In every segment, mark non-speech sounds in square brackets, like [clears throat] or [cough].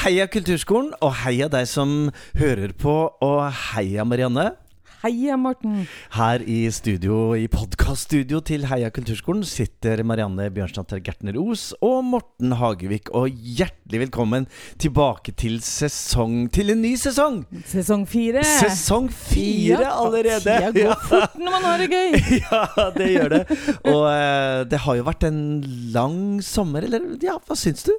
Heia Kulturskolen, og heia deg som hører på, og heia Marianne. Heia, Morten. Her i studio, i podkaststudio til Heia Kulturskolen sitter Marianne Bjørnsdatter Gertner Os og Morten Hagevik. Og hjertelig velkommen tilbake til sesong Til en ny sesong! Sesong fire. Sesong fire Ja, allerede! Tida går [laughs] fort når man har det gøy. ja, det gjør det. Og uh, det har jo vært en lang sommer, eller ja, hva syns du?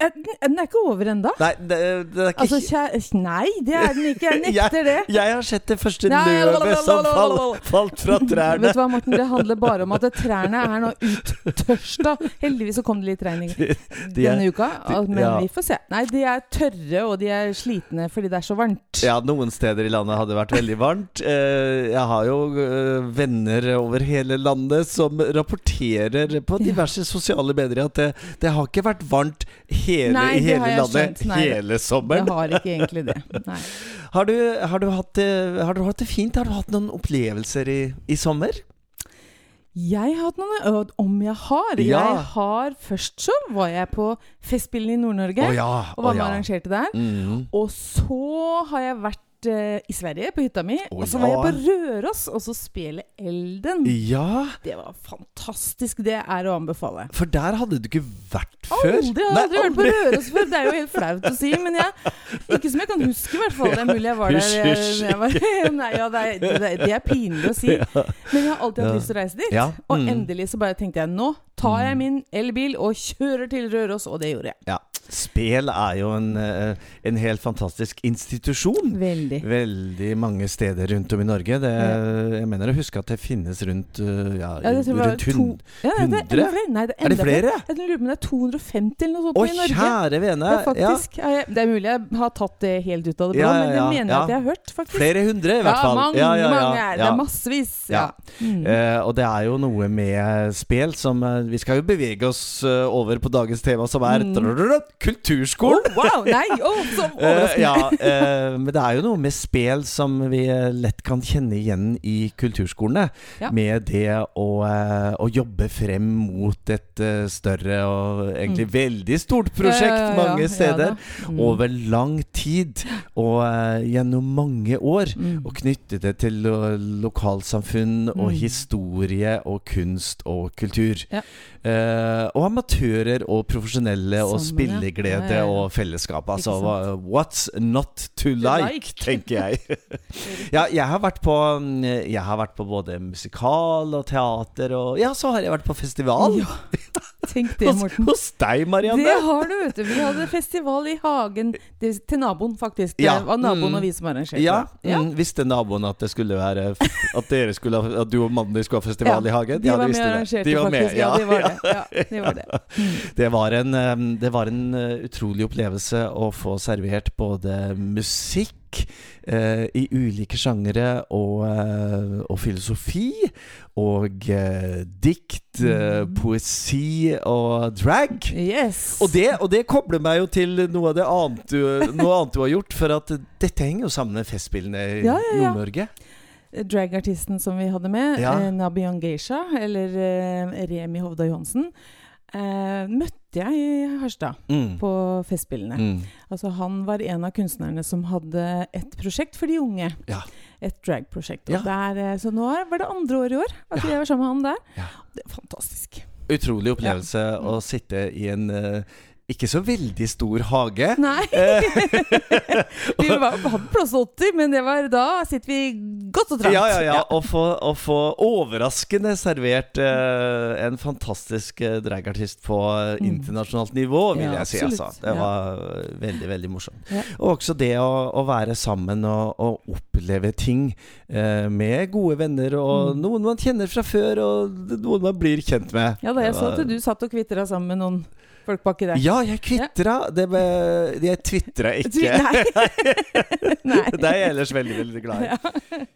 Den den er ikke over ennå. Nei, det, det er ikke Altså, nei, det er den ikke. Jeg nekter det. Jeg har sett det første løvet som fall, falt fra [laughs] trærne. Vet du hva, Morten? Det handler bare om at trærne er nå uttørsta. Heldigvis så kom det litt regn denne uka, men ja. vi får se. Nei, de er tørre, og de er slitne fordi det er så varmt. Ja, noen steder i landet hadde det vært veldig varmt. Eh, Jeg har jo eh, venner over hele landet som rapporterer på diverse sosiale medier at det, det har ikke vært varmt hele, Nei, i hele landet. Nei, hele Det Jeg har ikke egentlig det. Nei. [laughs] Har du, har, du hatt det, har du hatt det fint? Har du hatt noen opplevelser i, i sommer? Jeg har hatt noen Om jeg har? Ja. Jeg har Først så var jeg på Festspillene i Nord-Norge. Oh ja. Og hva og ja. arrangerte der. Mm. Og så har jeg vært eh, i Sverige, på hytta mi. Oh, og så var jeg på Røros, og så spille Elden. Ja, Det var fantastisk. Det er å anbefale. for der hadde du ikke vært før. Aldri, jeg har aldri vært på Røros før. Det er jo helt flaut å si, men jeg Ikke som jeg kan huske, i hvert fall. Det er mulig jeg var der. Jeg, jeg var, [laughs] nei, ja, det, er, det, er, pinlig å si. Men jeg har alltid hatt Ja. lyst til å reise dit. Ja, Og mm. endelig så bare tenkte jeg nå tar jeg min elbil og kjører til Røros, og det gjorde jeg. Ja. Spel er jo en, eh, en helt fantastisk institusjon. Veldig. Veldig mange steder rundt om i Norge. Det, jeg mener å huske at det finnes rundt uh, ja, Ja, det rundt to- hund... Ja, det er flere. Nei, det er, Er det flere? Jeg lurer på om det er 250 eller noe sånt Å, i Norge. kjære vene! Det er, faktisk. Ja, jeg, det er mulig jeg har tatt det helt ut av det blå, men det mener jeg at jeg har hørt, faktisk. flere hundre, i hvert fall. Ja, mange, Ja, ja, ja, mange er det. Det er massevis. Mm. Uh, og det er jo noe med spel som uh, Vi skal jo bevege oss uh, over på dagens tema, som er Mm. Kulturskolen. Oh, wow! Nei! Oh, så [laughs] Eh, overraskende. ja, eh, men det er jo noe med spel som vi eh, lett kan kjenne igjen i kulturskolene. Ja. Med det å, å jobbe frem mot et større og egentlig veldig stort prosjekt Ja, mange steder. Mm. over lang tid og gjennom mange år. Mm. Og knytte det til lo- lokalsamfunn og Mm. historie og kunst og kultur. Og amatører og profesjonelle og Sammen, ja. og fellesskap. Altså what's not to like, [laughs] tenker jeg. [laughs] ja, jeg har vært på mm, Jeg har vært på både musikal og teater og Ja, så har jeg vært på festival. Ja, [laughs] tenk det, hos, Morten. hos deg, Marianne. Det har du, vet du. Vi hadde festival i hagen det, til naboen, faktisk. Det Ja, var naboen mm. og vi som arrangerte. Ja, ja. mm, Visste naboen at det skulle være At dere skulle At du og mannen din skulle ha festival Ja, i hagen? De Ja, var med og arrangerte, De var med, faktisk. Ja, de var det. Ja, de var det. Mm. Det var en, det var en utrolig opplevelse å få servert både musikk eh, i ulike sjangere og, uh, og filosofi. Og eh, dikt, uh, Mm. poesi og drag. Yes. Og det, og det kobler meg jo til noe av det annet du, noe annet du har gjort. For at dette henger jo sammen med Festspillene i Ja, ja, ja. Nord-Norge. Dragartisten som vi hadde med, Ja. eh, Nabian Geisha, eller eh, Remi Hovda Johansen, eh, møtte jeg i Harstad Mm. på Festspillene. Mm. Altså, han var en av kunstnerne som hadde et prosjekt for de unge. Ja. Et dragprosjekt. Ja. Der, eh, Så nå var det andre år i år at Ja. jeg var sammen med han der. Ja. Det er fantastisk. Utrolig opplevelse å sitte i en eh, ikke så veldig stor hage. Nei! Eh, [laughs] vi var, hadde plass til 80, men det var, da sitter vi godt og trangt. ja, ja, ja. Å få, å få overraskende servert uh, en fantastisk uh, dragartist på eh, Mm. internasjonalt nivå, vil Ja, jeg si. Altså. Det var eh, veldig, veldig morsomt. Og også det å, å være sammen og, og oppleve ting uh, med gode venner, og Mm. noen man kjenner fra før, og noen man blir kjent med. Ja da, jeg så at du satt og kvitra sammen med noen folk baki der. Ja, jeg kvitra. Det ble, jeg tvitra ikke. Nei. [laughs] [laughs] Nei. Det er jeg ellers veldig, veldig glad i. Ja.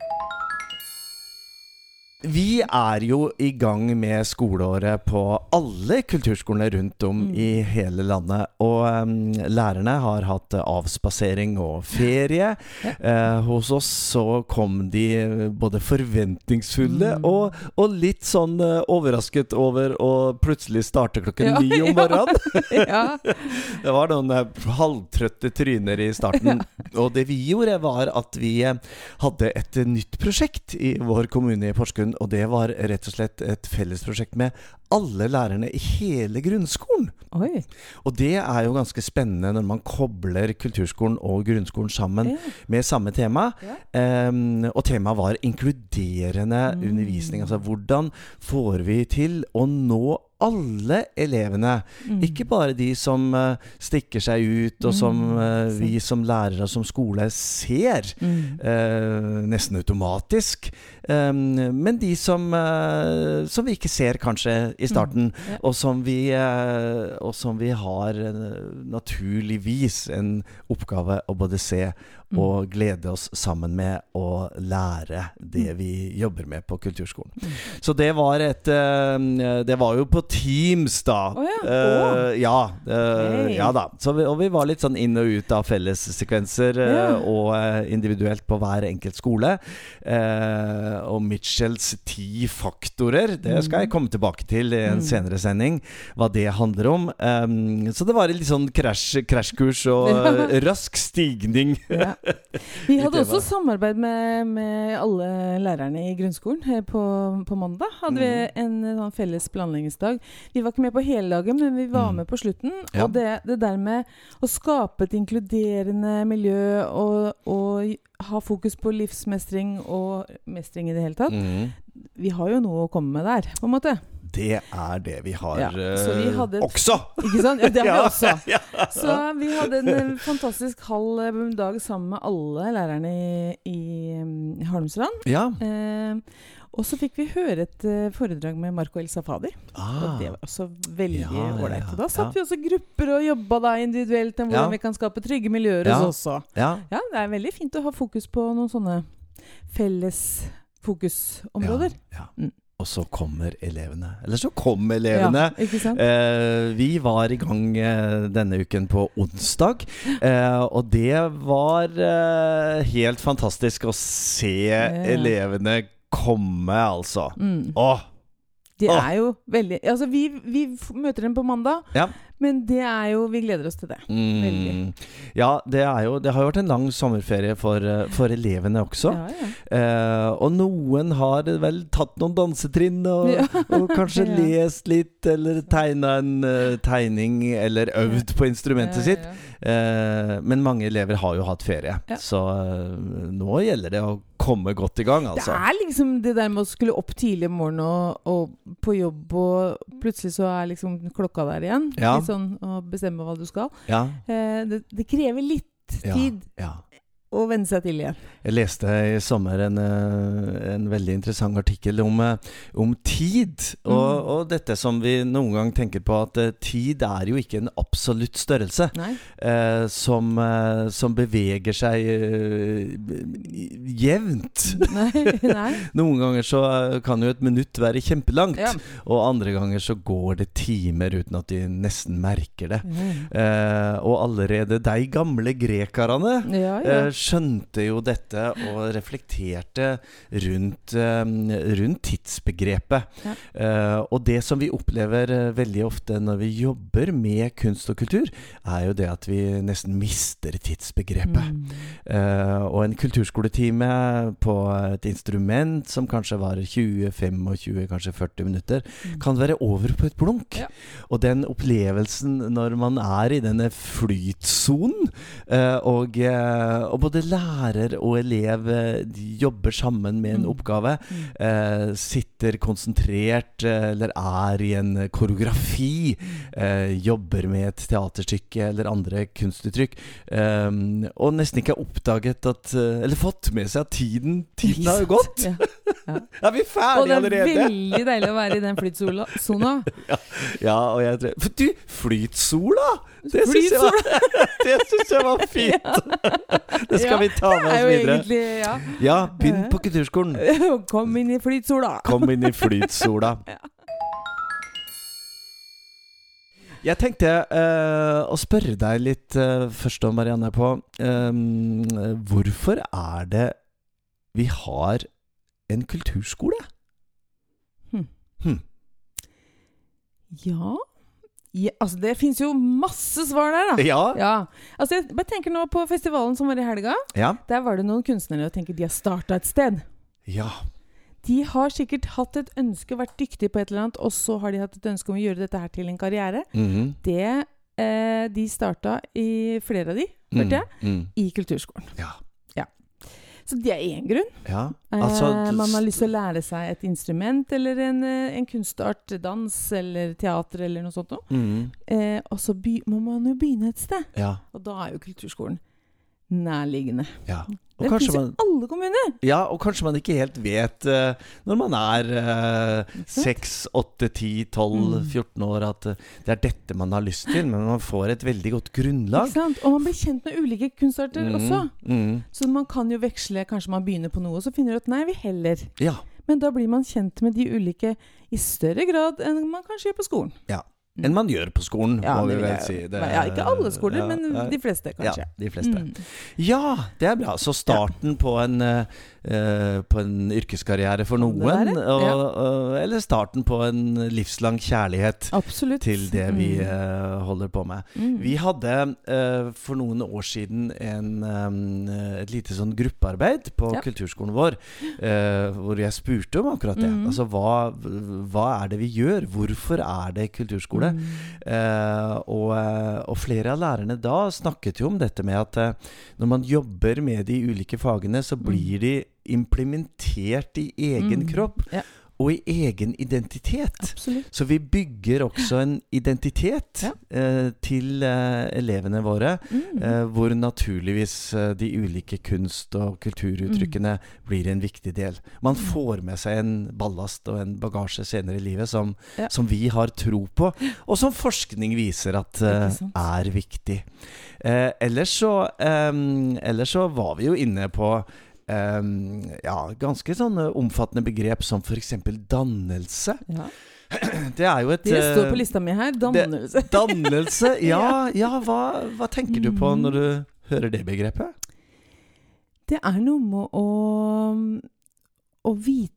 Vi er jo i gang med skoleåret på alle kulturskolene rundt om Mm. i hele landet. Og um, lærerne har hatt eh, avspasering og ferie. Ja. Uh, hos oss så kom de eh, både forventningsfulle Mm. og, og litt sånn uh, overrasket over å plutselig starte klokken Ja, ni om morgenen. [laughs] ja. [laughs] Det var noen uh, halvtrøtte tryner i starten. Og det vi gjorde, var at vi hadde et nytt prosjekt i vår kommune i Porsgrunn. Og det var rett og slett et fellesprosjekt med alle lærerne i hele grunnskolen. Oi. Og det er jo ganske spennende når man kobler kulturskolen og grunnskolen sammen Ja. med samme tema. Ja. Um, og temaet var inkluderende Mm. undervisning. Altså hvordan får vi til å nå alle elevene? Mm. Ikke bare de som uh, stikker seg ut, og som Mm, eh, vi som lærere og som skole ser. Mm. uh, nesten automatisk. Um, men de som, som vi ikke ser kanskje i starten, Mm, ja. og, som vi, og som vi har naturligvis en oppgave å både se Mm. Og glede oss sammen med å lære det vi jobber med på kulturskolen. Mm. Så det var et eh, Det var jo på Teams, da. Oh, ja. Oh. ja, eh, ja da. Så vi, og vi var litt sånn inn og ut av fellessekvenser yeah. Og individuelt på hver enkelt skole. Og Mitchells ti faktorer, det skal jeg komme tilbake til i en Mm. senere sending. Hva det handler om. Så det var litt sånn krasj, krasjkurs og [laughs] rask stigning. Ja. Vi hadde også samarbeid med, med alle lærerne i grunnskolen. Eh, På, på mandag hadde vi Mhm. en eh, sånn felles planleggingsdag. Vi var ikke med på hele dagen, men vi var Mm. med på slutten. Ja. Og det, det der med å skape et inkluderende miljø og, og ha fokus på livsmestring og mestring i det hele tatt Mm. Vi har jo noe å komme med der, på en måte. Det er det vi har Ja, så vi eh, hadde også! [laughs] Ikke sant? Ja, det har vi [laughs] også. [laughs] Ja. Så vi hadde en eh, fantastisk halv eh, dag sammen med alle lærerne i, i um, Ja. Eh, og så fikk vi høre et eh, foredrag med Marco El Safader. Ah. Og det var også veldig ålreit. ja. Da satt Ja. vi også grupper og jobba da individuelt om hvordan Ja. vi kan skape trygge miljøer hos oss også. Ja. Ja, det er veldig fint å ha fokus på noen sånne felles fokusområder. Ja, ja. Mm. Og så kommer elevene. Eller så kom elevene. Ja, ikke? Eh, vi var i gang eh, denne uken på onsdag, eh, og det var eh, helt fantastisk å se elevene komme, altså. Mm. Åh! De Åh. er jo veldig Altså, vi, vi møter dem på mandag, Ja. Men det er jo Vi gleder oss til det. Mm. Ja, det er jo Det har jo vært en lang sommerferie for, eh, for elevene også. Ja, ja. Eh, og noen har vel tatt noen dansetrinn og, Ja. og kanskje [laughs] lest litt, eller tegna en uh, tegning, eller øvd på instrumentet sitt. Eh, men mange elever har jo hatt ferie, så uh, nå gjelder det å komme godt i gang, Det altså. er liksom det der med å skulle opp tidlig om morgenen og, og på jobb, og plutselig så er liksom klokka der igjen. Ja. Sånn å bestemme hva du skal. Ja, Eh, det, det krever litt tid. Ja. ja. Å venne seg til igjen. Jeg leste i sommer en, eh, en veldig interessant artikkel om, eh, om tid. Og, Mm. og dette som vi noen gang tenker på, at eh, tid er jo ikke en absolutt størrelse. Eh, som, som beveger seg jevnt. Nei. Nei. [laughs] Noen ganger så kan jo et minutt være kjempelangt, Ja. og andre ganger så går det timer uten at de nesten merker det. Mm. Eh, og allerede de gamle grekerne ja. eh, skjønte jo dette og reflekterte rundt, eh, rundt tidsbegrepet. Ja. Uh, og det som vi opplever eh, veldig ofte når vi jobber med kunst og kultur, er jo det at vi nesten mister tidsbegrepet. Mm. Uh, og en kulturskoletime på et instrument som kanskje varer 20-25, kanskje 40 minutter, Mm. kan være over på et blunk. Ja. Og den opplevelsen når man er i denne flytsonen, uh, og, og og både lærer og elev eh, jobber sammen med en Mm. oppgave, Mm. eh, sitter konsentrert eh, eller er i en koreografi, eh, jobber med et teaterstykke eller andre kunstuttrykk, eh, og nesten ikke har oppdaget at eh, Eller fått med seg at tiden, tiden har gått! Ja. [laughs] Er vi Og ferdige det er veldig deilig å være i den flytsona. [laughs] Ja, og jeg tror du, flytsola! Det syns jeg, [laughs] jeg var fint! Det skal Ja, vi ta med oss er videre. egentlig Ja. Ja, begynn på kulturskolen. Kom inn i flytsola. Kom inn i flytsola. Ja. Jeg tenkte eh, å spørre deg litt eh, først om, Marianne, på eh, Hvorfor er det vi har en kulturskole? Hm. Hm. Ja. ja Altså, det fins jo masse svar der, da. Ja. Ja. Altså, jeg bare tenker nå på festivalen som var i helga. Ja. Der var det noen kunstnere og tenker de har starta et sted. ja. De har sikkert hatt et ønske, vært dyktige på et eller annet, og så har de hatt et ønske om å gjøre dette her til en karriere. Mhm. Det eh, De starta i flere av de, hørte jeg, Mm. Mm. i kulturskolen. Ja. Så det er én grunn. ja. Eh, Altså, man har lyst til å lære seg et instrument eller en, eh, en kunstart, dans eller teater eller noe sånt noe. Mm. Eh, og så må man jo begynne et sted. Ja. Og da er jo kulturskolen nærliggende. ja. Og det fins i alle kommuner! Ja, og kanskje man ikke helt vet uh, når man er uh, sant? 6, 8, 10, 12, Mm. 14 år at eh, det er dette man har lyst til, men man får et veldig godt grunnlag. Og man blir kjent med ulike kunstarter Mm, også. mm. Så man kan jo veksle. Kanskje man begynner på noe, og så finner du at nei, vi heller. Ja. Men da blir man kjent med de ulike i større grad enn man kanskje gjør på skolen. Enn man gjør på skolen, Ja, må vi vel si. Det- ja, ikke alle skoler, ja, men de fleste, kanskje. Ja, de fleste. Mm. Ja, det er bra. Så starten på, en, eh, eh, på en yrkeskarriere for noen. det noen, og, og, eller starten på en livslang kjærlighet Absolutt. til det vi Mm. eh, holder på med. Mm. Vi hadde eh, for noen år siden en, um, et lite sånn gruppearbeid på Ja. kulturskolen vår, eh, hvor jeg spurte om akkurat det. Mm. Altså hva, hva er det vi gjør? Hvorfor er det kulturskole? Mm. Og, og flere av lærerne da snakket jo om dette med at når man jobber med de ulike fagene, så blir de implementert i egen Mm. kropp Ja, og i egen identitet. absolutt. Så vi bygger også en identitet Ja. eh, til eh, elevene våre, Mm. eh, hvor naturligvis eh, de ulike kunst- og kulturuttrykkene blir en viktig del. Man Mm. får med seg en ballast og en bagasje senere i livet som, Ja. som vi har tro på, og som forskning viser at eh, er viktig. Eh, ellers, så, ellers så var vi jo inne på ja, ganske sånne omfattende begrep som f.eks. dannelse. Ja. [clears throat] Det er jo et Det står eh, på lista mi her. Dannelse. [laughs] Dannelse, ja, ja hva, hva tenker du på Mm. når du hører det begrepet? Det er noe med å, å vite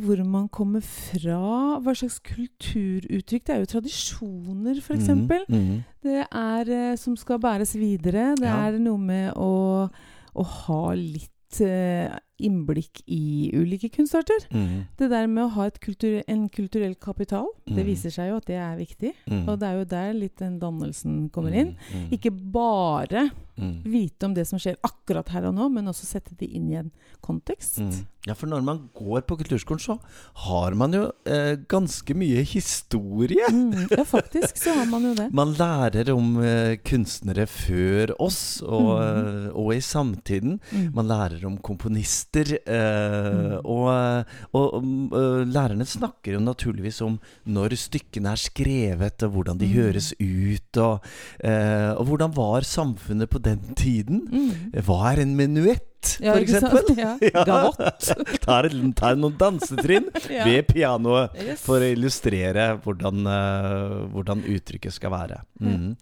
hvor man kommer fra, hva slags kulturuttrykk. Det er jo tradisjoner, f.eks. Mm, mm. Det er eh, som skal bæres videre. Det Ja. er noe med å, å ha litt eh, innblikk i ulike kunstarter. Mm. Det der med å ha et kultur, en kulturell kapital, det Mhm. viser seg jo at det er viktig. Mm. Og det er jo der litt den dannelsen kommer inn. Mhm, Ikke bare mhm, vite om det som skjer akkurat her og nå, men også sette det inn i en kontekst. mhm. Ja, for når man går på kulturskolen, så har man jo eh, ganske mye historie. Mm, ja, faktisk så har man jo det. Man lærer om eh, kunstnere før oss, og, Mhm. eh, og i samtiden. Mm. Man lærer om komponister, eh, Mm. og, og, og eh, lærerne snakker jo naturligvis om når stykkene er skrevet, og hvordan de Mm. høres ut, og, eh, og hvordan var samfunnet på den tiden? Mm. Hva er en menuett, Ja, for eksempel? Ja. [laughs] Gavott. [laughs] Ta, et- noen dansetrinn [laughs] Ja. ved pianoet Yes. for å illustrere hvordan, uh, hvordan uttrykket skal være. Mm.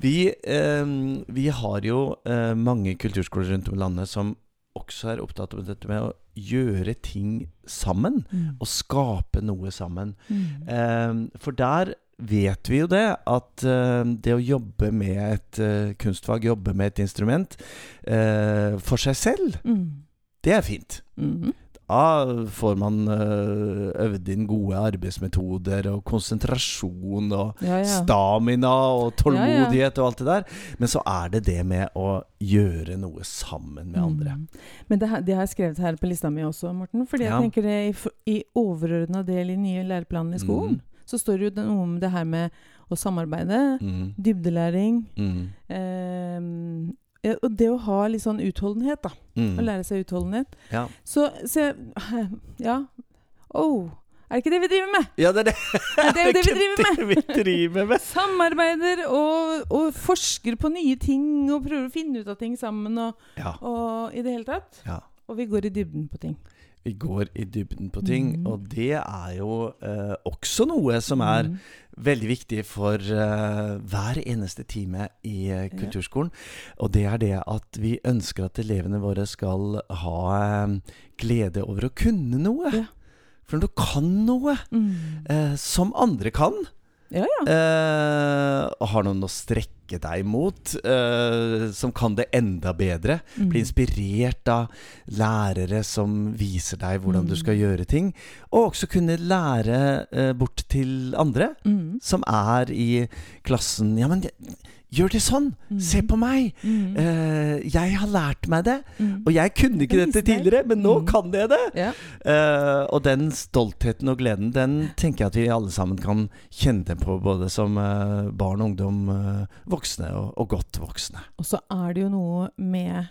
Vi, um, vi har jo uh, mange kulturskoler rundt om i landet som også er opptatt av dette med å gjøre ting sammen. Mm. Og skape noe sammen. Mm. Eh, for der vet vi jo det, at eh, det å jobbe med et eh, kunstfag, jobbe med et instrument eh, for seg selv, Mm. det er fint. Mhm. Da får man øh, øvd inn gode arbeidsmetoder og konsentrasjon og Ja, ja. stamina og tålmodighet og alt det der. Men så er det det med å gjøre noe sammen med andre. Mm. Men det, det har jeg skrevet her på lista mi også, Morten. Fordi Ja. jeg tenker det i, i overordna del i nye læreplaner i skolen, Mm. så står det jo det- noe om det her med å samarbeide, Mm. dybdelæring Mm. Ja, Og det å ha litt sånn utholdenhet, da. Å Mm. lære seg utholdenhet. Ja. Så, så [laughs] Ja. Oh. Er det ikke det vi driver med? Ja, det er det. Det [laughs] er jo det vi driver med. det vi [laughs] driver med. Samarbeider og, og forsker på nye ting og prøver å finne ut av ting sammen og, Ja. og i det hele tatt. ja. Og vi går i dybden på ting. Vi går i dybden på ting, Mm. og det er jo eh, også noe som er Mm. veldig viktig for eh, hver eneste time i eh, kulturskolen. Og det er det at vi ønsker at elevene våre skal ha eh, glede over å kunne noe. Ja. For når du kan noe Mm. eh, som andre kan, Ja, ja. eh, har noen å strekke deg mot, eh, som kan det enda bedre, Mm. bli inspirert av lærere som viser deg hvordan du Mm. skal gjøre ting. Og også kunne lære eh, bort til andre Mm. som er i klassen Ja, men gjør det sånn! Mm. Se på meg! Mm. Uh, jeg har lært meg det! Mm. Og jeg kunne ikke dette tidligere, men nå Mm. kan jeg det! Ja. Uh, og den stoltheten og gleden, den tenker jeg at vi alle sammen kan kjenne på, både som uh, barn, ungdom, eh, voksne og, og godt voksne. Og så er det jo noe med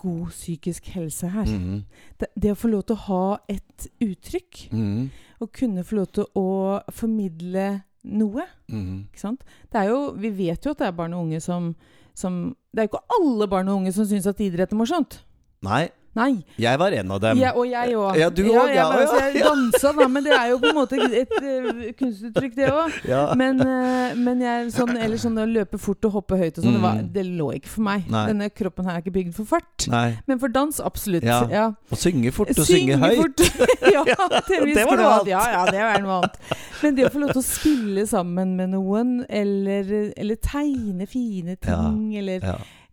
god psykisk helse her. Mm. Det, det å få lov til å ha et uttrykk, mm. og kunne få lov til å formidle noe, Mm. ikke sant. Det er jo, vi vet jo at det er barn og unge som, som Det er jo ikke alle barn og unge som syns at idrett er morsomt. Nei, Nei. jeg var en av dem. Ja, og jeg òg. Ja, du jeg, ja, altså, ja, jeg dansa, da, men det er jo på en måte et uh, kunstuttrykk, det òg. Men, uh, men jeg, sånn, eller sånn å løpe fort og hoppe høyt og sånn, det, Mm. det lå ikke for meg. Nei. Denne kroppen her er ikke bygd for fart. Nei. Men for dans, absolutt. Ja. Å synge fort og synge høyt. [laughs] [laughs] ja, til en viss Det var noe grad. annet. Ja, ja, det var noe annet. Men det å få lov til å spille sammen med noen, eller, eller tegne fine ting, eller.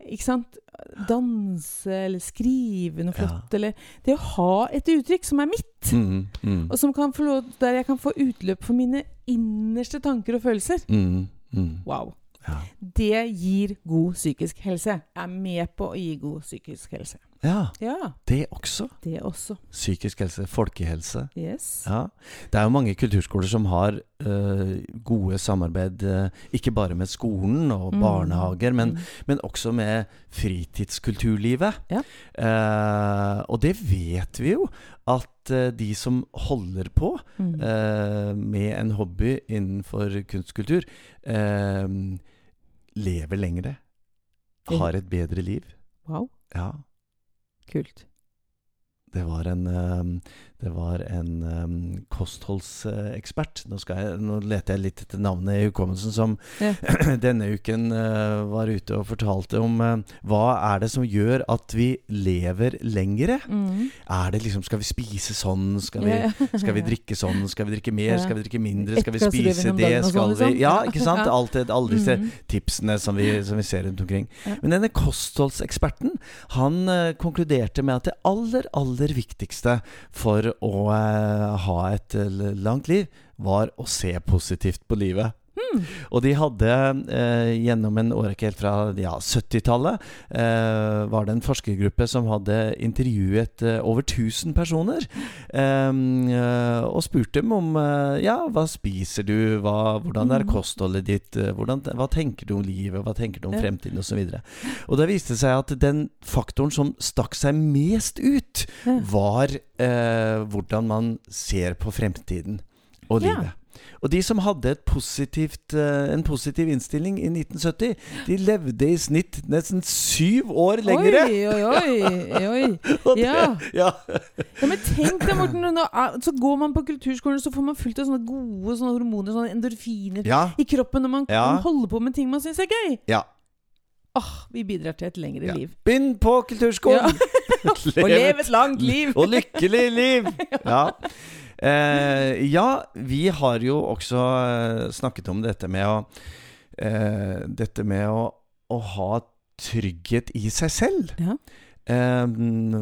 Ikke sant? Danse, eller skrive noe Ja. eller Det å ha et uttrykk som er mitt, Mm, mm, og som kan få lov, der jeg kan få utløp for mine innerste tanker og følelser. mm, mm. Wow. Ja. Det gir god psykisk helse. Jeg er med på å gi god psykisk helse. Ja, Ja, det også. det også. Psykisk helse, folkehelse. Yes. Ja. Det er jo mange kulturskoler som har eh, gode samarbeid, eh, ikke bare med skolen og Mm. barnehager, men, Mm. men også med fritidskulturlivet. Ja. Uh, og det vet vi jo, at uh, de som holder på Mm. uh, med en hobby innenfor kunstkultur, lever lengre. Har et bedre liv. Wow. Ja. Kult. Det var en, eh, det var en um, kostholdsekspert. Nå, skal jeg, nå leter jeg litt etter navnet i hukommelsen, som Ja. [clears throat] denne uken uh, var ute og fortalte om uh, hva er det som gjør at vi lever lengre? Mm. Er det liksom Skal vi spise sånn? Skal vi, Ja, ja. [laughs] skal vi drikke sånn? Skal vi drikke mer? Skal vi drikke mindre? Skal vi spise det? Skal sånn, vi liksom? Ja, Ja. [laughs] ikke sant? Alt det, alle disse Mm. tipsene som vi, som vi ser rundt omkring. Men denne kostholdseksperten Han uh, konkluderte med at det aller, aller viktigste for å eh, ha et langt liv, var å se positivt på livet. Mm. Og de hadde eh, gjennom en årrekke helt fra ja, 70-tallet eh, var det en forskergruppe som hadde intervjuet eh, over 1000 personer. eh, og spurt dem om eh, ja, hva spiser du, hva, hvordan er Mm. kostholdet ditt, eh, hvordan, hva tenker du om livet, hva tenker du om fremtiden osv. Og, og det viste seg at den faktoren som stakk seg mest ut, var eh, hvordan man ser på fremtiden og Ja. Og de som hadde et positivt, eh, en positiv innstilling i 1970, de levde i snitt nesten syv år lengre. Oi, oi, oi. oi. [laughs] Ja. ja. men tenk deg, Morten. Så går man på kulturskolen, så får man fullt av sånne gode sånne hormoner, sånne endorfiner, Ja. i kroppen når man Ja. holder på med ting man syns er gøy. ja. Åh, vi bidrar til et lengre liv. Begynn på kulturskolen! [laughs] Og leve et langt liv! Og lykkelig liv! [laughs] Ja. Eh, ja, vi har jo også eh, snakket om dette med å eh, Dette med å, å ha trygghet i seg selv. Ja. Eh,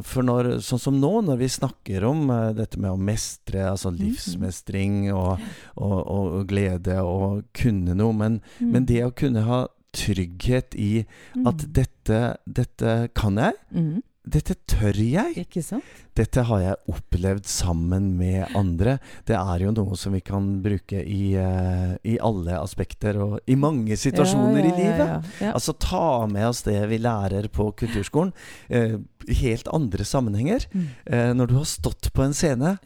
for når, sånn som nå, når vi snakker om eh, dette med å mestre, altså Mhm. livsmestring og, og, og, og glede og kunne noe, men, Mm. men det å kunne ha trygghet i at Mm. dette, dette kan jeg, mm. Dette tør jeg. Ikke sant? Dette har jeg opplevd sammen med andre. Det er jo noe som vi kan bruke i, uh, i alle aspekter og i mange situasjoner Ja, ja, i livet. Ja. Altså ta med oss det vi lærer på kulturskolen, i uh, helt andre sammenhenger. Mm. Uh, når du har stått på en scene,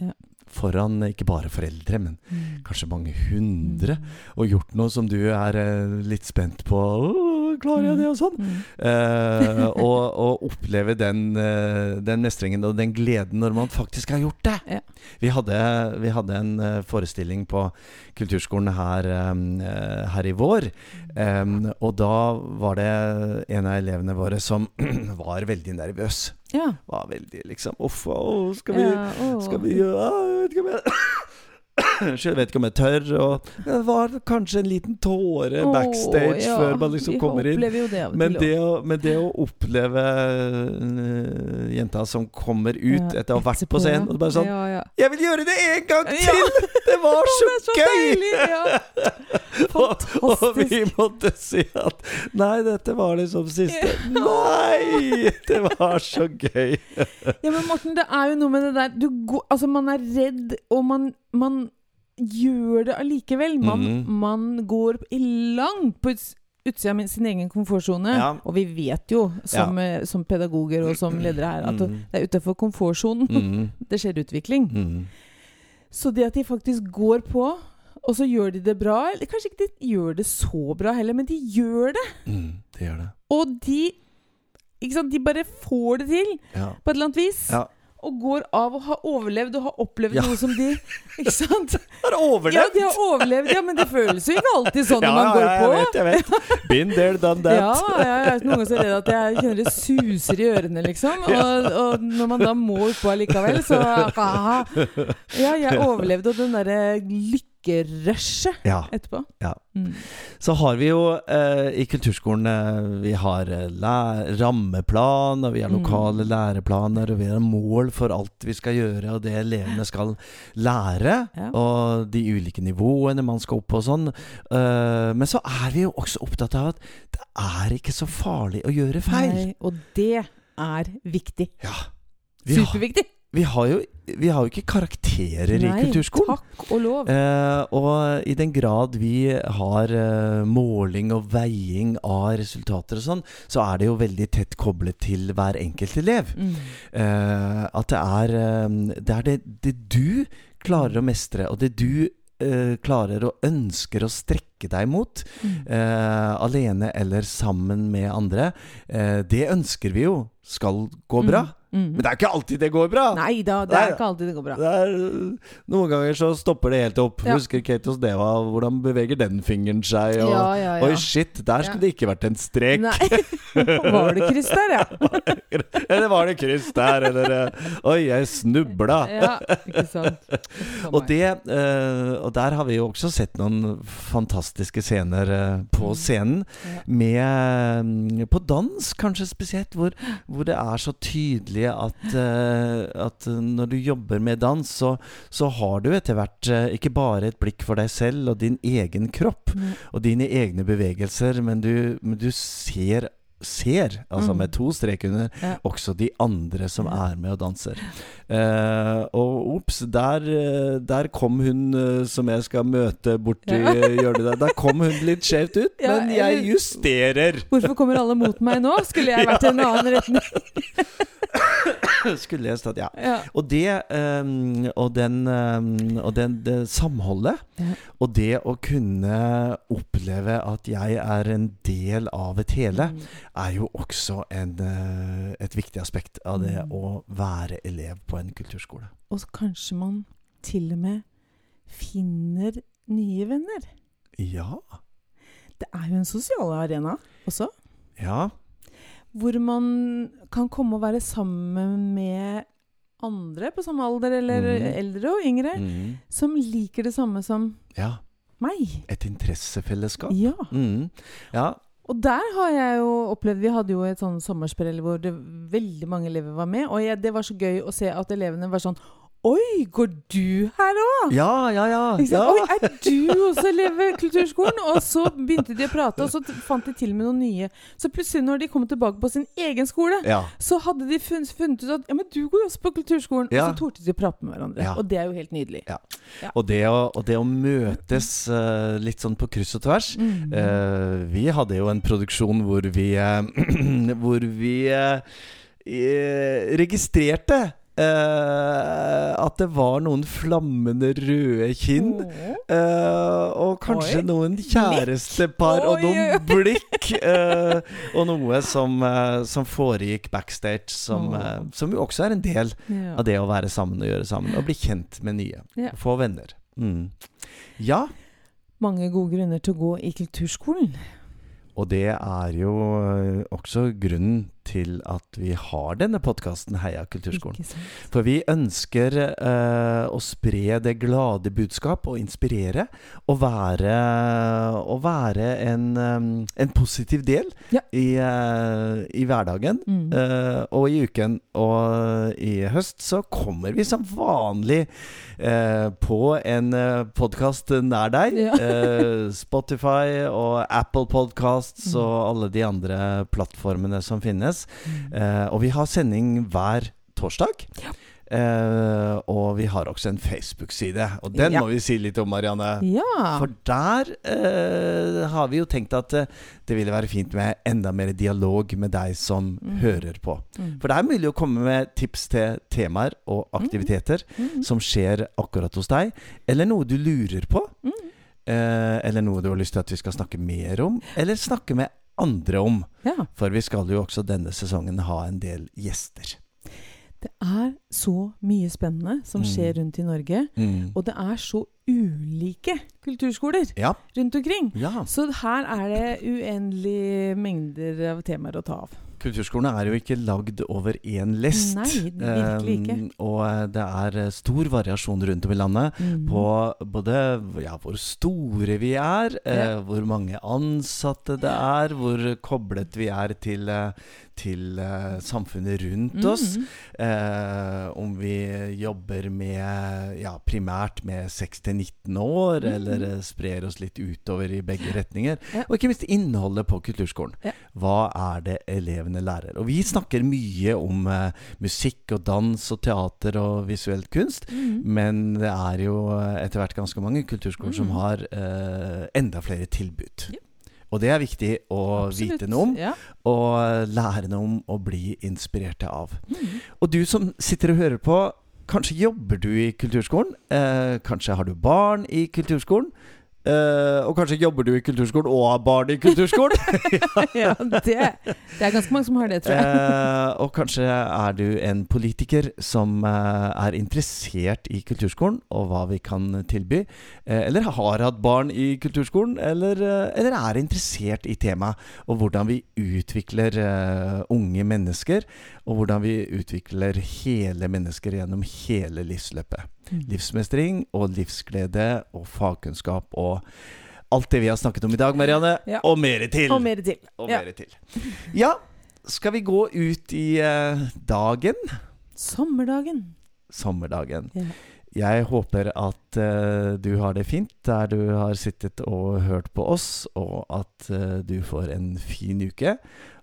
foran ikke bare foreldre, men Mm. kanskje mange hundre, Mm. og gjort noe som du er eh, litt spent på. Åh, klarer jeg det, og sånn? Mm. Eh, [laughs] og, og oppleve den, eh, den mestringen og den gleden når man faktisk har gjort det. Ja. Vi, hadde, vi hadde en eh, forestilling på kulturskolen her, her i vår. um, og da var det en av elevene våre som [clears throat] var veldig nervøs. Ja. Var veldig liksom Uff, skal vi, ja skal vi gjøre ja, vet ikke om jeg vet ikke om jeg tør. Og det var kanskje en liten tåre backstage backstage ja. før man liksom kommer inn. det Men det, å, men det å oppleve uh, jenta som kommer ut Ja, etter å ha vært på scenen, og bare sånn ja. 'Jeg vil gjøre det en gang til! Det var så det så gøy!' [laughs] Og, og vi måtte si at 'Nei, dette var liksom siste'. [laughs] Nei! Det var så gøy. Ja, men Morten, det er jo noe med det der du går, Altså, man er redd, og man, man gjør det allikevel. Man, Mhm. man går langt på uts- utsida av sin egen komfortsone. Ja. Og vi vet jo, som, ja. som pedagoger og som ledere her, at Mhm. det er utafor komfortsonen Mm, [laughs] det skjer utvikling. mm. Så det at de faktisk går på, og så gjør de det bra Eller kanskje ikke de gjør det så bra heller, men de gjør det. Mm, det gjør det. Og de ikke sant, De bare får det til Ja. på et eller annet vis. ja. Og går av og har overlevd og har opplevd Ja. noe som de Ikke sant? [laughs] Har Ja, overlevd! de har overlevd, ja, men det føles jo ikke alltid sånn når man ja, går ja, på. jeg vet, jeg vet. Been there, done that. Ja, ja, jeg er noen ganger så redd at jeg kjenner det suser i ørene, liksom. Og, og når man da må utpå allikevel, så aha. Ja, jeg overlevde den derre lykkerushet Ja. etterpå. Ja. Mm. Så har vi jo eh, i kulturskolen eh, Vi har eh, rammeplan, og vi har Mm. lokale læreplaner, og vi har mål for alt vi skal gjøre, og det elevene skal lære, Ja. og de ulike nivåene man skal opp på og sånn. Eh, men så er vi jo også opptatt av at det er ikke så farlig å gjøre feil. Nei, og det er viktig. Ja. Superviktig. Vi, har jo, vi har jo ikke karakterer i kulturskolen. takk og lov. Eh, og i den grad vi har eh, måling og veiing av resultater og sånn, så er det jo veldig tett koblet til hver enkelt elev. Mm. Eh, at det er, eh, det er det, det du klarer å mestre, og det du eh, klarer og ønsker å strekke deg mot, Mm. eh, alene eller sammen med andre, eh, det ønsker vi jo skal gå bra. Mm. Mm. Men det er ikke alltid det går bra! Nei da, det Nei. er ikke alltid det går bra. Det er, noen ganger så stopper det helt opp. Ja. Husker Kate hos Deva, hvordan beveger den fingeren seg? Og, Ja, ja, ja. Oi, shit, der skulle det ikke vært en strek. Nei. [laughs] Var det kryss der, ja? [laughs] eller var det kryss der? Eller eh, Oi, jeg snubla. Ja, ikke sant. [laughs] Og, det, eh, og der har vi jo også sett noen fantastiske scener eh, på Mm. scenen. Med mm, På dans, kanskje spesielt, hvor, hvor det er så tydelig at, eh, at når du jobber med dans, så, så har du etter hvert eh, ikke bare et blikk for deg selv og din egen kropp Mm. og dine egne bevegelser, men du, men du ser Ser, altså Mm. med to strek under, Ja. også de andre som er med og danser. Eh, og ops, der, eh, der kom hun eh, som jeg skal møte borti Ja. [laughs] hjørnet der. Der kom hun litt skjevt ut, Ja, men jeg justerer! Hvorfor kommer alle mot meg nå? Skulle jeg [laughs] vært i en annen retning? [laughs] [laughs] Skulle lest at, ja. Ja. Og det um, Og den um, Og den, det samholdet Ja. Og det å kunne oppleve at jeg er en del av et hele, Mm. er jo også en, eh, et viktig aspekt av det Mm. å være elev på en kulturskole. Og så kanskje man til og med finner nye venner. Ja. Det er jo en sosial arena også. Ja. Hvor man kan komme og være sammen med andre på samme alder, eller mm. eldre og yngre, Mm. som liker det samme som ja. meg. Et interessefellesskap. Ja. Mm. Ja. Og der har jeg jo opplevd Vi hadde jo et sånn sommersprell hvor det, veldig mange elever var med. Og jeg, det var så gøy å se at elevene var sånn Oi, går du her òg? ja, ja, ja. Ja. Oi, er du også elev ved kulturskolen? Og så begynte de å prate, og så fant de til med noen nye. Så plutselig, når de kom tilbake på sin egen skole, ja. så hadde de funnet, ut at ja, men du går jo også på kulturskolen. Ja. Og så torde de å prate med hverandre. Og det er jo helt nydelig. Og, det å, og det å møtes uh, litt sånn på kryss og tvers Mm. uh, vi hadde jo en produksjon hvor vi uh, [clears throat] Hvor vi registrerte eh, at det var noen flammende røde kinn. Eh, og kanskje Oi. noen kjærestepar og noen blikk. [laughs] eh, og noe som, eh, som foregikk backstage, som, eh, som jo også er en del Ja. av det å være sammen og gjøre sammen. Og bli kjent med nye. Ja. Få venner. Mm. Ja, Mange gode grunner til å gå i kulturskolen. og det er jo eh, også grunnen til at vi har denne podkasten Heia kulturskolen. For vi ønsker eh, å spre det glade budskap og inspirere. Og være, og være en, eh, en positiv del Ja. i, eh, i hverdagen. Mm. eh, og i uken og i høst så kommer vi som vanlig eh, på en uh, podkast nær deg. Ja. Eh, Spotify og Apple Podcasts Mm. og alle de andre plattformene som finnes. Mm. Eh, og vi har sending hver torsdag. Ja. Eh, og vi har også en Facebook-side, og den Ja. må vi si litt om, Marianne. Ja. For der eh, har vi jo tenkt at eh, det ville være fint med enda mer dialog med deg som Mm. hører på. Mm. For det er mulig å komme med tips til temaer og aktiviteter Mm. som skjer akkurat hos deg, eller noe du lurer på. Mm. Eh, eller noe du har lyst til at vi skal snakke mer om, eller snakke med andre om. Ja. For vi skal jo også denne sesongen ha en del gjester. Det er så mye spennende som Mm. skjer rundt i Norge. Og det er så ulike kulturskoler Ja. rundt omkring. ja. Så her er det uendelige mengder av temaer å ta av. Kulturskolene er jo ikke lagd over én lest. Nei, virkelig ikke. Um, og det er eh, stor variasjon rundt om i landet Mm. på både ja, hvor store vi er, ja. uh, hvor mange ansatte det er, hvor koblet vi er til, eh, til eh, samfunnet rundt oss. Mm. Om vi jobber med ja, primært med 6-19 år, Mm. eller eh, sprer oss litt utover i begge retninger. Ja. Og ikke minst innholdet på kulturskolen. Ja. Hva er det elevene lærer? Og vi snakker mye om musikk og dans og teater og visuell kunst. Mm. Men det er jo etter hvert ganske mange kulturskoler som Mm. har enda flere tilbud. Ja. Og det er viktig å Absolutt. vite noe om, Ja. og lære noe om, og bli inspirert av. Mm. Og du som sitter og hører på, kanskje jobber du i kulturskolen? Eh, kanskje har du barn i kulturskolen? Eh, og kanskje jobber du i kulturskolen og har barn i kulturskolen? [laughs] ja, det, det er ganske mange som har det, tror jeg. Uh, og kanskje er du en politiker som uh, er interessert i kulturskolen og hva vi kan tilby. Eller har hatt barn i kulturskolen, eller, eller er interessert i temaet. Og hvordan vi utvikler unge mennesker, og hvordan vi utvikler hele mennesker gjennom hele livsløpet. Livsmestring og livsglede og fagkunnskap og alt det vi har snakket om i dag, Marianne. Ja. Og mer til. Og mer til. Og Ja. til. Ja, skal vi gå ut i uh, dagen? Sommerdagen. Sommerdagen. Ja. Jeg håper at uh, du har det fint der du har sittet og hørt på oss, og at uh, du får en fin uke,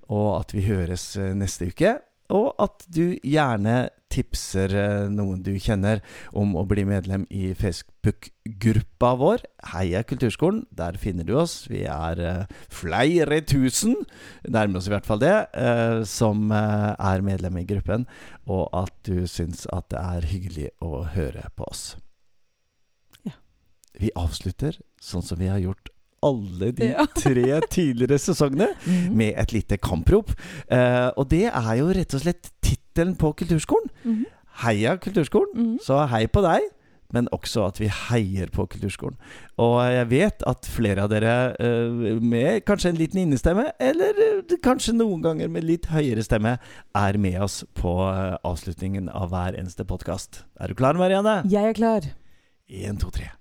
og at vi høres neste uke. Og at du gjerne tipser eh, noen du kjenner om å bli medlem i Facebook-gruppa vår, Heia Kulturskolen. Der finner du oss. Vi er eh, flere tusen, nærmer oss i hvert fall det, eh, som er medlem i gruppen. Og at du syns at det er hyggelig å høre på oss. Ja. Vi avslutter sånn som vi har gjort alle de [laughs] tre tidligere sesongene [laughs] Mhm. med et lite kamprop. Og det er jo rett og slett tittelen på kulturskolen. Mhm. Heia kulturskolen. Mhm. Så hei på deg, men også at vi heier på kulturskolen. Og jeg vet at flere av dere eh, med kanskje en liten innestemme, eller eh, kanskje noen ganger med litt høyere stemme, er med oss på eh, avslutningen av hver eneste podkast. Er du klar, Marianne? Jeg er klar. Én, to, tre.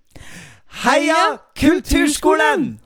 Heia Kulturskolen!